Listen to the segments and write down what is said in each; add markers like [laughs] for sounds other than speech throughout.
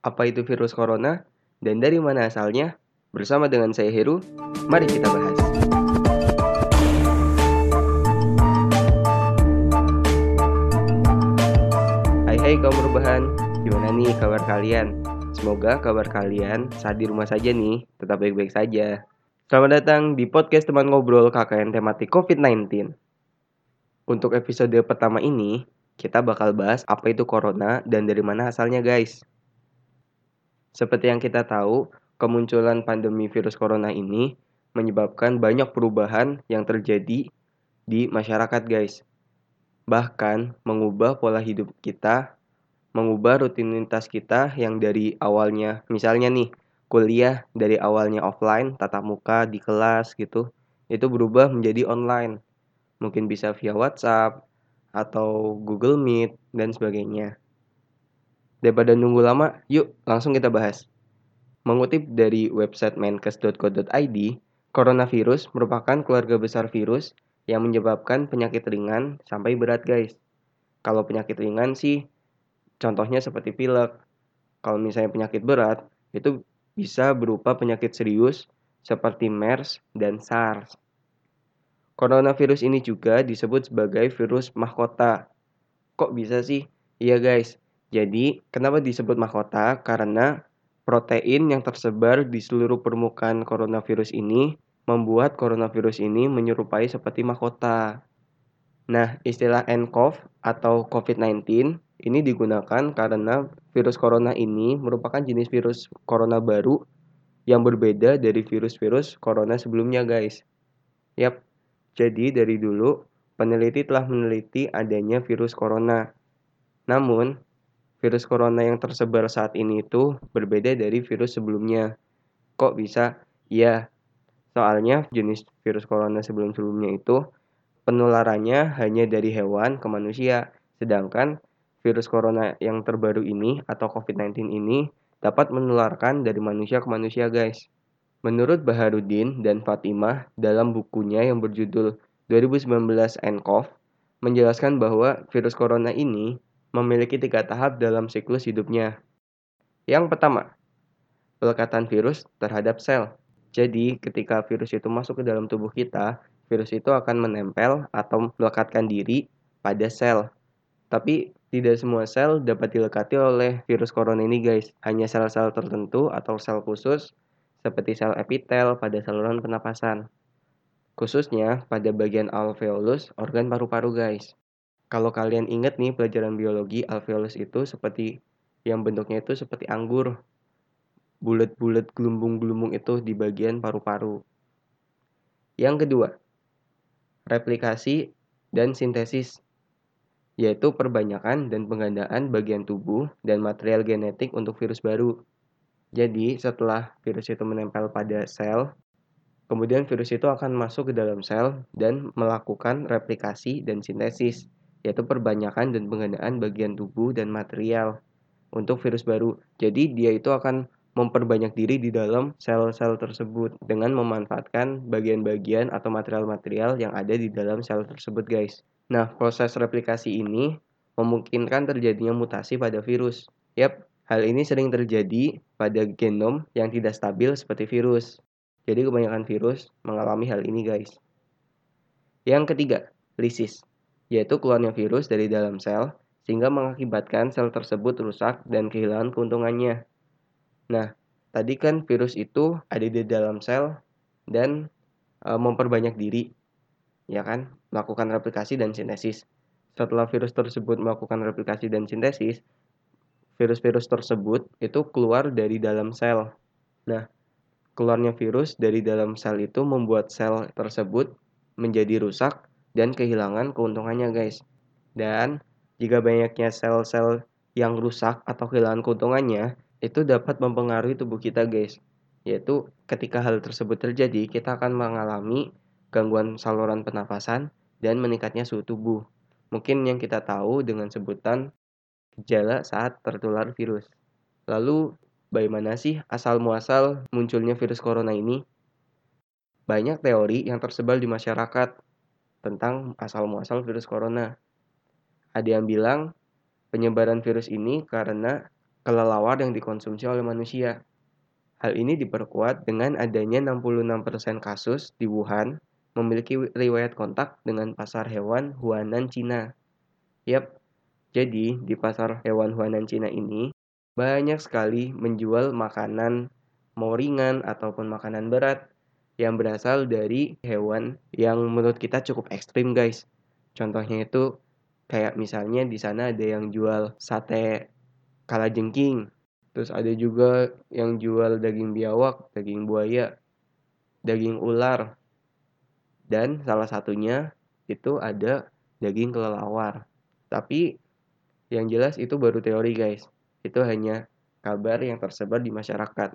Apa itu virus corona dan dari mana asalnya? Bersama dengan saya Heru, mari kita bahas. Hai hai kaum perubahan, gimana nih kabar kalian? Semoga kabar kalian saat di rumah saja nih, tetap baik-baik saja. Selamat datang di podcast teman ngobrol KKN tematik COVID-19. Untuk episode pertama ini, kita bakal bahas apa itu corona dan dari mana asalnya guys. Seperti yang kita tahu, kemunculan pandemi virus corona ini menyebabkan banyak perubahan yang terjadi di masyarakat guys. Bahkan mengubah pola hidup kita, mengubah rutinitas kita yang dari awalnya misalnya nih kuliah dari awalnya offline, tatap muka di kelas gitu, itu berubah menjadi online mungkin bisa via WhatsApp atau Google Meet dan sebagainya. Daripada nunggu lama, yuk langsung kita bahas. Mengutip dari website menkes.co.id, coronavirus merupakan keluarga besar virus yang menyebabkan penyakit ringan sampai berat guys. Kalau penyakit ringan sih contohnya seperti pilek. Kalau misalnya penyakit berat, itu bisa berupa penyakit serius seperti MERS dan SARS. Coronavirus ini juga disebut sebagai virus mahkota. Kok bisa sih? Iya guys. Jadi, kenapa disebut mahkota? Karena protein yang tersebar di seluruh permukaan coronavirus ini membuat coronavirus ini menyerupai seperti mahkota. Nah, istilah nCoV atau COVID-19 ini digunakan karena virus corona ini merupakan jenis virus corona baru yang berbeda dari virus-virus corona sebelumnya, guys. Yap, jadi dari dulu peneliti telah meneliti adanya virus corona. Namun, virus corona yang tersebar saat ini itu berbeda dari virus sebelumnya. Kok bisa? Ya, soalnya jenis virus corona sebelum-sebelumnya itu penularannya hanya dari hewan ke manusia, sedangkan virus corona yang terbaru ini atau COVID-19 ini dapat menularkan dari manusia ke manusia, guys. Menurut Baharudin dan Fatimah dalam bukunya yang berjudul 2019 nCoV menjelaskan bahwa virus corona ini memiliki tiga tahap dalam siklus hidupnya. Yang pertama, pelekatan virus terhadap sel. Jadi, ketika virus itu masuk ke dalam tubuh kita, virus itu akan menempel atau melekatkan diri pada sel. Tapi tidak semua sel dapat dilekati oleh virus corona ini guys. Hanya sel-sel tertentu atau sel khusus seperti sel epitel pada saluran pernapasan. Khususnya pada bagian alveolus organ paru-paru guys. Kalau kalian ingat nih pelajaran biologi alveolus itu seperti yang bentuknya itu seperti anggur. Bulat-bulat gelembung-gelembung itu di bagian paru-paru. Yang kedua, replikasi dan sintesis yaitu perbanyakan dan penggandaan bagian tubuh dan material genetik untuk virus baru. Jadi, setelah virus itu menempel pada sel, kemudian virus itu akan masuk ke dalam sel dan melakukan replikasi dan sintesis, yaitu perbanyakan dan penggandaan bagian tubuh dan material untuk virus baru. Jadi, dia itu akan memperbanyak diri di dalam sel-sel tersebut dengan memanfaatkan bagian-bagian atau material-material yang ada di dalam sel tersebut, guys. Nah, proses replikasi ini memungkinkan terjadinya mutasi pada virus. Yap, Hal ini sering terjadi pada genom yang tidak stabil seperti virus. Jadi kebanyakan virus mengalami hal ini guys. Yang ketiga, lisis, yaitu keluarnya virus dari dalam sel sehingga mengakibatkan sel tersebut rusak dan kehilangan keuntungannya. Nah, tadi kan virus itu ada di dalam sel dan e, memperbanyak diri, ya kan, melakukan replikasi dan sintesis. Setelah virus tersebut melakukan replikasi dan sintesis, virus-virus tersebut itu keluar dari dalam sel. Nah, keluarnya virus dari dalam sel itu membuat sel tersebut menjadi rusak dan kehilangan keuntungannya, guys. Dan jika banyaknya sel-sel yang rusak atau kehilangan keuntungannya, itu dapat mempengaruhi tubuh kita, guys. Yaitu ketika hal tersebut terjadi, kita akan mengalami gangguan saluran pernafasan dan meningkatnya suhu tubuh. Mungkin yang kita tahu dengan sebutan gejala saat tertular virus. Lalu, bagaimana sih asal-muasal munculnya virus corona ini? Banyak teori yang tersebar di masyarakat tentang asal-muasal virus corona. Ada yang bilang penyebaran virus ini karena kelelawar yang dikonsumsi oleh manusia. Hal ini diperkuat dengan adanya 66% kasus di Wuhan memiliki riwayat kontak dengan pasar hewan Huanan Cina. Yap, jadi di pasar hewan Huanan Cina ini banyak sekali menjual makanan mau ringan ataupun makanan berat yang berasal dari hewan yang menurut kita cukup ekstrim guys. Contohnya itu kayak misalnya di sana ada yang jual sate kalajengking Terus ada juga yang jual daging biawak, daging buaya, daging ular. Dan salah satunya itu ada daging kelelawar. Tapi yang jelas itu baru teori guys. Itu hanya kabar yang tersebar di masyarakat.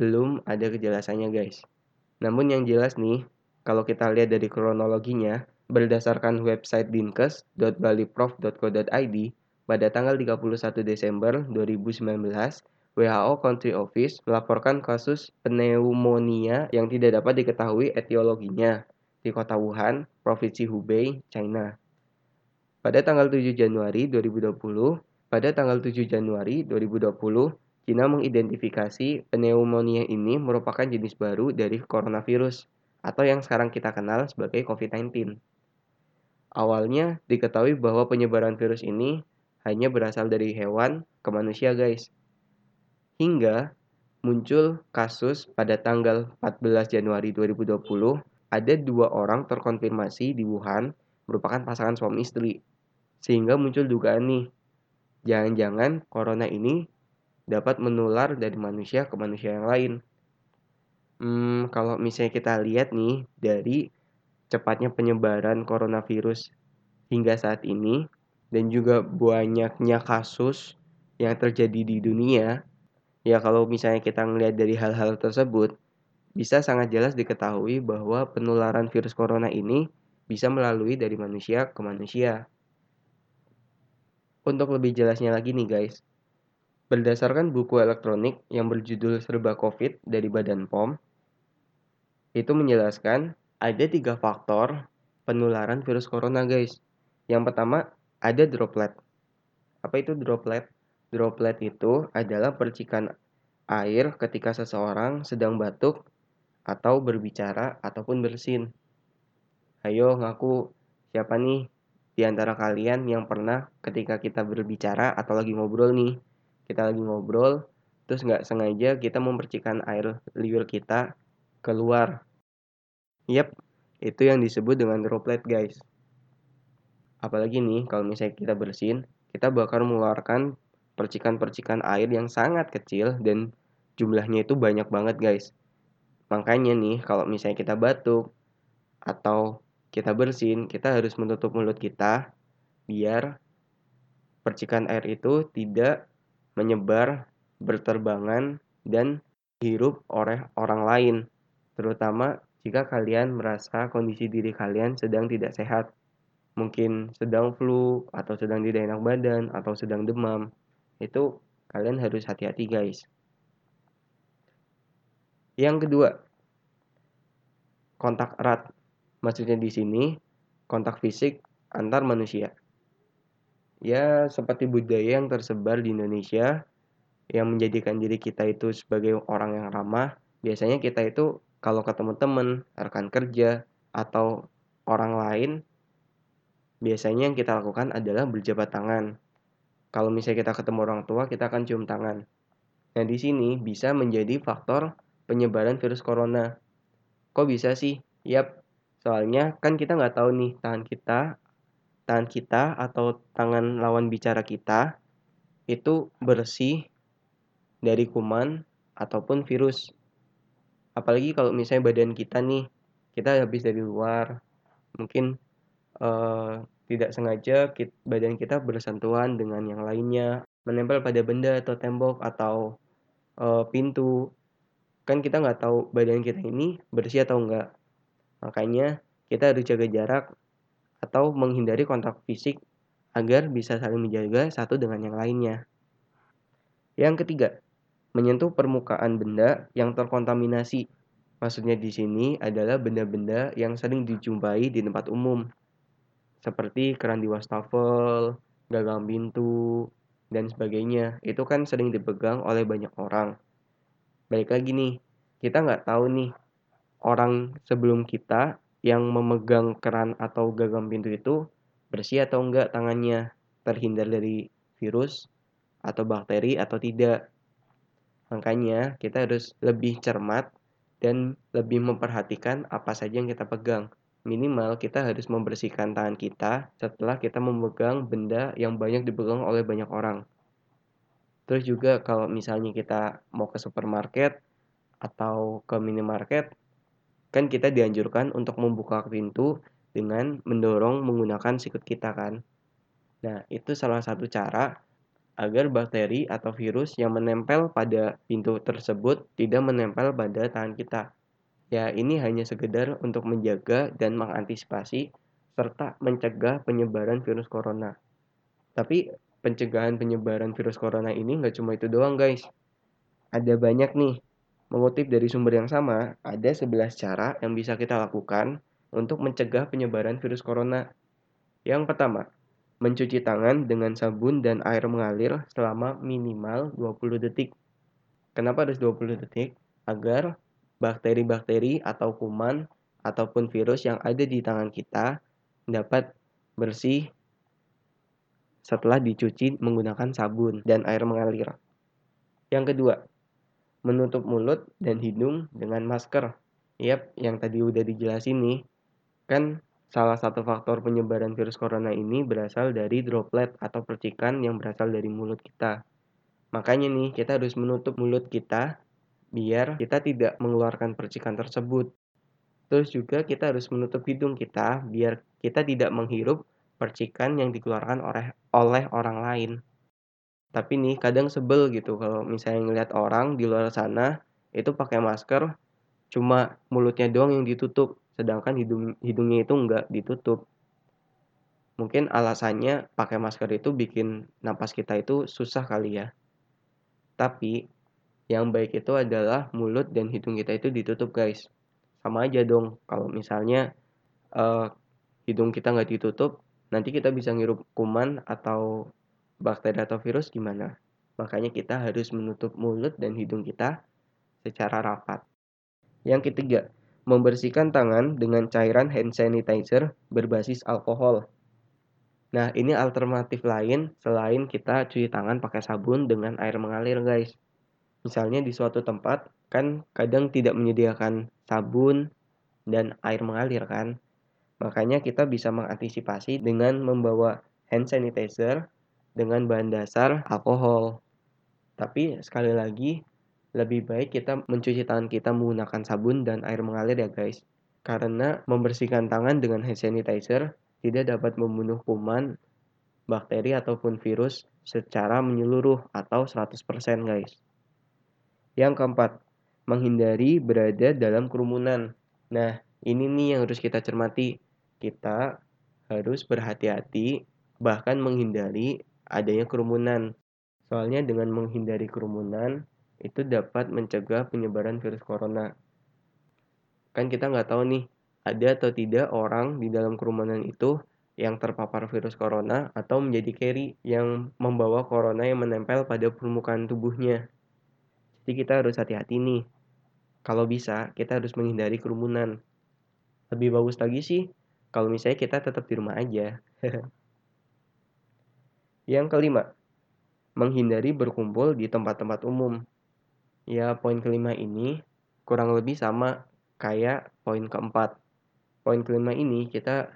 Belum ada kejelasannya guys. Namun yang jelas nih, kalau kita lihat dari kronologinya, berdasarkan website dinkes.baliprof.co.id, pada tanggal 31 Desember 2019, WHO Country Office melaporkan kasus pneumonia yang tidak dapat diketahui etiologinya di kota Wuhan, Provinsi Hubei, China. Pada tanggal 7 Januari 2020, pada tanggal 7 Januari 2020, China mengidentifikasi pneumonia ini merupakan jenis baru dari coronavirus atau yang sekarang kita kenal sebagai COVID-19. Awalnya diketahui bahwa penyebaran virus ini hanya berasal dari hewan ke manusia guys. Hingga muncul kasus pada tanggal 14 Januari 2020 ada dua orang terkonfirmasi di Wuhan merupakan pasangan suami istri. Sehingga muncul dugaan nih, jangan-jangan corona ini dapat menular dari manusia ke manusia yang lain. Hmm, kalau misalnya kita lihat nih dari cepatnya penyebaran coronavirus hingga saat ini, dan juga banyaknya kasus yang terjadi di dunia, ya kalau misalnya kita melihat dari hal-hal tersebut, bisa sangat jelas diketahui bahwa penularan virus corona ini bisa melalui dari manusia ke manusia. Untuk lebih jelasnya lagi nih guys, berdasarkan buku elektronik yang berjudul Serba COVID dari Badan POM, itu menjelaskan ada tiga faktor penularan virus corona guys. Yang pertama ada droplet. Apa itu droplet? Droplet itu adalah percikan air ketika seseorang sedang batuk atau berbicara ataupun bersin. Ayo ngaku siapa nih di antara kalian yang pernah ketika kita berbicara atau lagi ngobrol nih, kita lagi ngobrol, terus nggak sengaja kita mempercikan air liur kita keluar. Yap, itu yang disebut dengan droplet guys. Apalagi nih kalau misalnya kita bersin, kita bakal mengeluarkan percikan-percikan air yang sangat kecil dan jumlahnya itu banyak banget guys. Makanya nih kalau misalnya kita batuk atau kita bersin, kita harus menutup mulut kita biar percikan air itu tidak menyebar berterbangan dan hirup oleh orang lain. Terutama jika kalian merasa kondisi diri kalian sedang tidak sehat. Mungkin sedang flu atau sedang tidak enak badan atau sedang demam. Itu kalian harus hati-hati guys. Yang kedua kontak erat. Maksudnya di sini kontak fisik antar manusia ya seperti budaya yang tersebar di Indonesia yang menjadikan diri kita itu sebagai orang yang ramah biasanya kita itu kalau ketemu teman rekan kerja atau orang lain biasanya yang kita lakukan adalah berjabat tangan. Kalau misalnya kita ketemu orang tua, kita akan cium tangan. Nah, di sini bisa menjadi faktor penyebaran virus corona. Kok bisa sih? Yap, soalnya kan kita nggak tahu nih tangan kita, tangan kita atau tangan lawan bicara kita itu bersih dari kuman ataupun virus. Apalagi kalau misalnya badan kita nih, kita habis dari luar, mungkin uh, tidak sengaja kita, badan kita bersentuhan dengan yang lainnya, menempel pada benda atau tembok atau uh, pintu. Kan kita nggak tahu badan kita ini bersih atau enggak. Makanya kita harus jaga jarak atau menghindari kontak fisik agar bisa saling menjaga satu dengan yang lainnya. Yang ketiga, menyentuh permukaan benda yang terkontaminasi. Maksudnya di sini adalah benda-benda yang sering dijumpai di tempat umum, seperti keran di wastafel, gagang pintu, dan sebagainya. Itu kan sering dipegang oleh banyak orang. Balik lagi nih, kita nggak tahu nih orang sebelum kita yang memegang keran atau gagang pintu itu bersih atau enggak tangannya, terhindar dari virus atau bakteri atau tidak. Makanya kita harus lebih cermat dan lebih memperhatikan apa saja yang kita pegang. Minimal kita harus membersihkan tangan kita setelah kita memegang benda yang banyak dipegang oleh banyak orang. Terus juga kalau misalnya kita mau ke supermarket atau ke minimarket, kan kita dianjurkan untuk membuka pintu dengan mendorong menggunakan sikut kita kan. Nah, itu salah satu cara agar bakteri atau virus yang menempel pada pintu tersebut tidak menempel pada tangan kita. Ya, ini hanya sekedar untuk menjaga dan mengantisipasi serta mencegah penyebaran virus corona. Tapi pencegahan penyebaran virus corona ini nggak cuma itu doang guys. Ada banyak nih. Mengutip dari sumber yang sama, ada 11 cara yang bisa kita lakukan untuk mencegah penyebaran virus corona. Yang pertama, Mencuci tangan dengan sabun dan air mengalir selama minimal 20 detik. Kenapa harus 20 detik? Agar bakteri-bakteri atau kuman ataupun virus yang ada di tangan kita dapat bersih setelah dicuci menggunakan sabun dan air mengalir. Yang kedua, menutup mulut dan hidung dengan masker. Yap, yang tadi udah dijelasin nih, kan Salah satu faktor penyebaran virus corona ini berasal dari droplet atau percikan yang berasal dari mulut kita. Makanya nih, kita harus menutup mulut kita biar kita tidak mengeluarkan percikan tersebut. Terus juga kita harus menutup hidung kita biar kita tidak menghirup percikan yang dikeluarkan oleh oleh orang lain. Tapi nih kadang sebel gitu kalau misalnya ngeliat orang di luar sana itu pakai masker cuma mulutnya doang yang ditutup sedangkan hidung hidungnya itu enggak ditutup. Mungkin alasannya pakai masker itu bikin napas kita itu susah kali ya. Tapi yang baik itu adalah mulut dan hidung kita itu ditutup guys. Sama aja dong kalau misalnya uh, hidung kita nggak ditutup, nanti kita bisa ngirup kuman atau bakteri atau virus gimana. Makanya kita harus menutup mulut dan hidung kita secara rapat. Yang ketiga, membersihkan tangan dengan cairan hand sanitizer berbasis alkohol. Nah, ini alternatif lain selain kita cuci tangan pakai sabun dengan air mengalir, guys. Misalnya di suatu tempat kan kadang tidak menyediakan sabun dan air mengalir kan. Makanya kita bisa mengantisipasi dengan membawa hand sanitizer dengan bahan dasar alkohol. Tapi sekali lagi lebih baik kita mencuci tangan kita menggunakan sabun dan air mengalir ya guys. Karena membersihkan tangan dengan hand sanitizer tidak dapat membunuh kuman, bakteri ataupun virus secara menyeluruh atau 100% guys. Yang keempat, menghindari berada dalam kerumunan. Nah, ini nih yang harus kita cermati. Kita harus berhati-hati bahkan menghindari adanya kerumunan. Soalnya dengan menghindari kerumunan, itu dapat mencegah penyebaran virus corona. Kan kita nggak tahu nih, ada atau tidak orang di dalam kerumunan itu yang terpapar virus corona atau menjadi carry yang membawa corona yang menempel pada permukaan tubuhnya. Jadi kita harus hati-hati nih. Kalau bisa, kita harus menghindari kerumunan. Lebih bagus lagi sih kalau misalnya kita tetap di rumah aja. [laughs] yang kelima, menghindari berkumpul di tempat-tempat umum. Ya, poin kelima ini kurang lebih sama kayak poin keempat. Poin kelima ini kita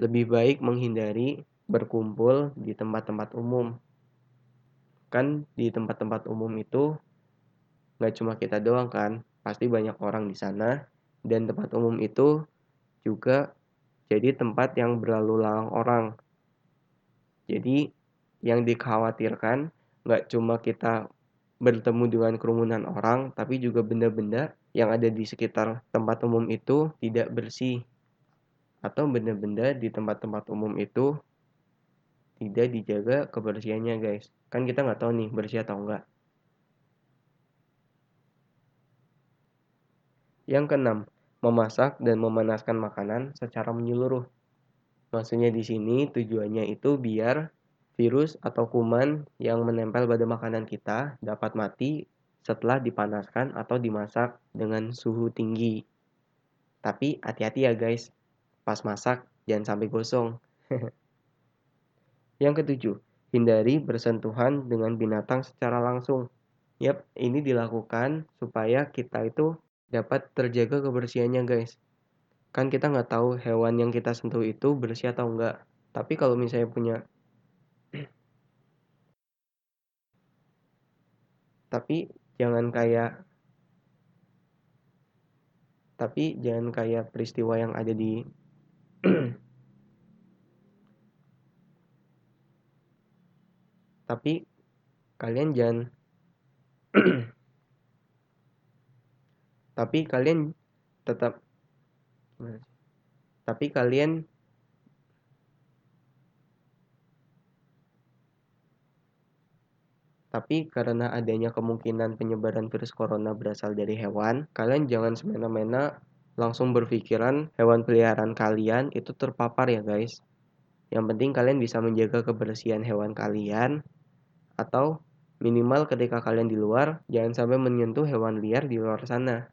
lebih baik menghindari berkumpul di tempat-tempat umum. Kan di tempat-tempat umum itu nggak cuma kita doang kan, pasti banyak orang di sana dan tempat umum itu juga jadi tempat yang berlalu lalang orang. Jadi yang dikhawatirkan nggak cuma kita bertemu dengan kerumunan orang, tapi juga benda-benda yang ada di sekitar tempat umum itu tidak bersih. Atau benda-benda di tempat-tempat umum itu tidak dijaga kebersihannya guys. Kan kita nggak tahu nih bersih atau enggak. Yang keenam, memasak dan memanaskan makanan secara menyeluruh. Maksudnya di sini tujuannya itu biar virus atau kuman yang menempel pada makanan kita dapat mati setelah dipanaskan atau dimasak dengan suhu tinggi. Tapi hati-hati ya guys, pas masak jangan sampai gosong. [laughs] yang ketujuh, hindari bersentuhan dengan binatang secara langsung. Yap, ini dilakukan supaya kita itu dapat terjaga kebersihannya guys. Kan kita nggak tahu hewan yang kita sentuh itu bersih atau enggak. Tapi kalau misalnya punya tapi jangan kayak tapi jangan kayak peristiwa yang ada di [clears throat] tapi kalian jangan [clears throat] tapi kalian tetap tapi kalian Tapi karena adanya kemungkinan penyebaran virus corona berasal dari hewan, kalian jangan semena-mena langsung berpikiran hewan peliharaan kalian itu terpapar ya guys. Yang penting kalian bisa menjaga kebersihan hewan kalian atau Minimal ketika kalian di luar, jangan sampai menyentuh hewan liar di luar sana.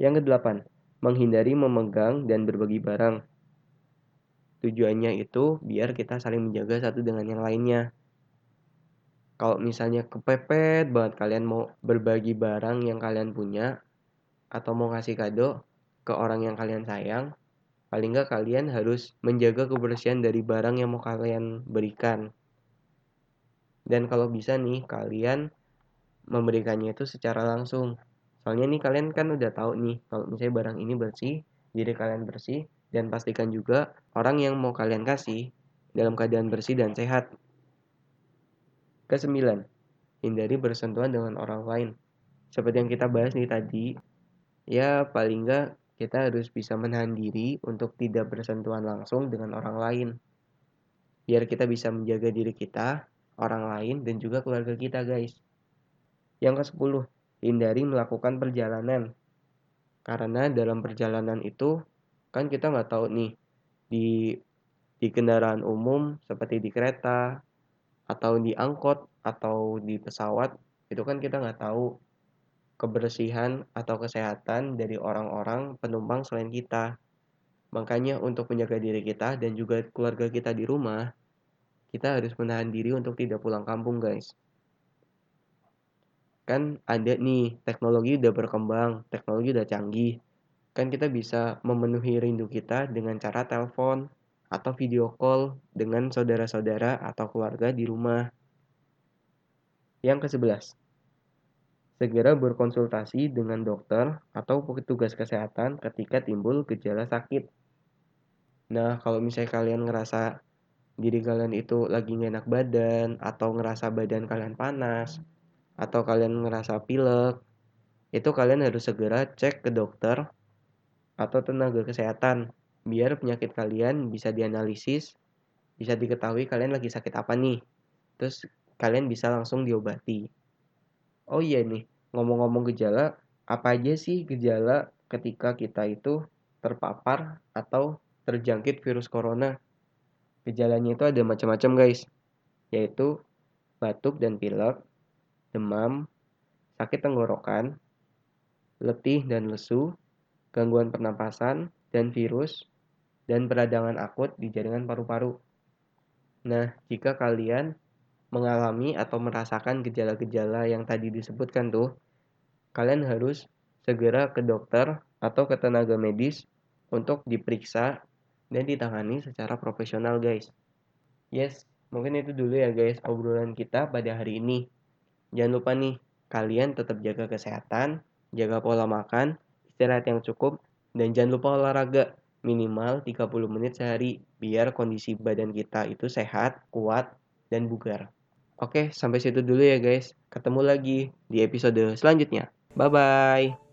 Yang kedelapan, menghindari memegang dan berbagi barang. Tujuannya itu biar kita saling menjaga satu dengan yang lainnya. Kalau misalnya kepepet banget kalian mau berbagi barang yang kalian punya atau mau kasih kado ke orang yang kalian sayang, paling nggak kalian harus menjaga kebersihan dari barang yang mau kalian berikan. Dan kalau bisa nih kalian memberikannya itu secara langsung. Soalnya nih kalian kan udah tahu nih kalau misalnya barang ini bersih, diri kalian bersih dan pastikan juga orang yang mau kalian kasih dalam keadaan bersih dan sehat. Kesembilan, hindari bersentuhan dengan orang lain. Seperti yang kita bahas nih tadi, ya paling nggak kita harus bisa menahan diri untuk tidak bersentuhan langsung dengan orang lain. Biar kita bisa menjaga diri kita orang lain, dan juga keluarga kita guys. Yang ke-10, hindari melakukan perjalanan. Karena dalam perjalanan itu kan kita nggak tahu nih di di kendaraan umum seperti di kereta atau di angkot atau di pesawat itu kan kita nggak tahu kebersihan atau kesehatan dari orang-orang penumpang selain kita. Makanya untuk menjaga diri kita dan juga keluarga kita di rumah, kita harus menahan diri untuk tidak pulang kampung guys. Kan ada nih teknologi udah berkembang teknologi udah canggih. Kan kita bisa memenuhi rindu kita dengan cara telepon atau video call dengan saudara-saudara atau keluarga di rumah. Yang ke-11. Segera berkonsultasi dengan dokter atau petugas kesehatan ketika timbul gejala sakit. Nah, kalau misalnya kalian ngerasa diri kalian itu lagi gak enak badan atau ngerasa badan kalian panas atau kalian ngerasa pilek itu kalian harus segera cek ke dokter atau tenaga kesehatan biar penyakit kalian bisa dianalisis bisa diketahui kalian lagi sakit apa nih. Terus kalian bisa langsung diobati. Oh iya nih ngomong-ngomong gejala apa aja sih gejala ketika kita itu terpapar atau terjangkit virus corona? Gejalanya itu ada macam-macam guys, yaitu batuk dan pilek, demam, sakit tenggorokan, letih dan lesu, gangguan pernapasan, dan virus, dan peradangan akut di jaringan paru-paru. Nah, jika kalian mengalami atau merasakan gejala-gejala yang tadi disebutkan tuh, kalian harus segera ke dokter atau ke tenaga medis untuk diperiksa dan ditangani secara profesional guys. Yes, mungkin itu dulu ya guys obrolan kita pada hari ini. Jangan lupa nih, kalian tetap jaga kesehatan, jaga pola makan, istirahat yang cukup, dan jangan lupa olahraga minimal 30 menit sehari biar kondisi badan kita itu sehat, kuat, dan bugar. Oke, sampai situ dulu ya guys. Ketemu lagi di episode selanjutnya. Bye-bye.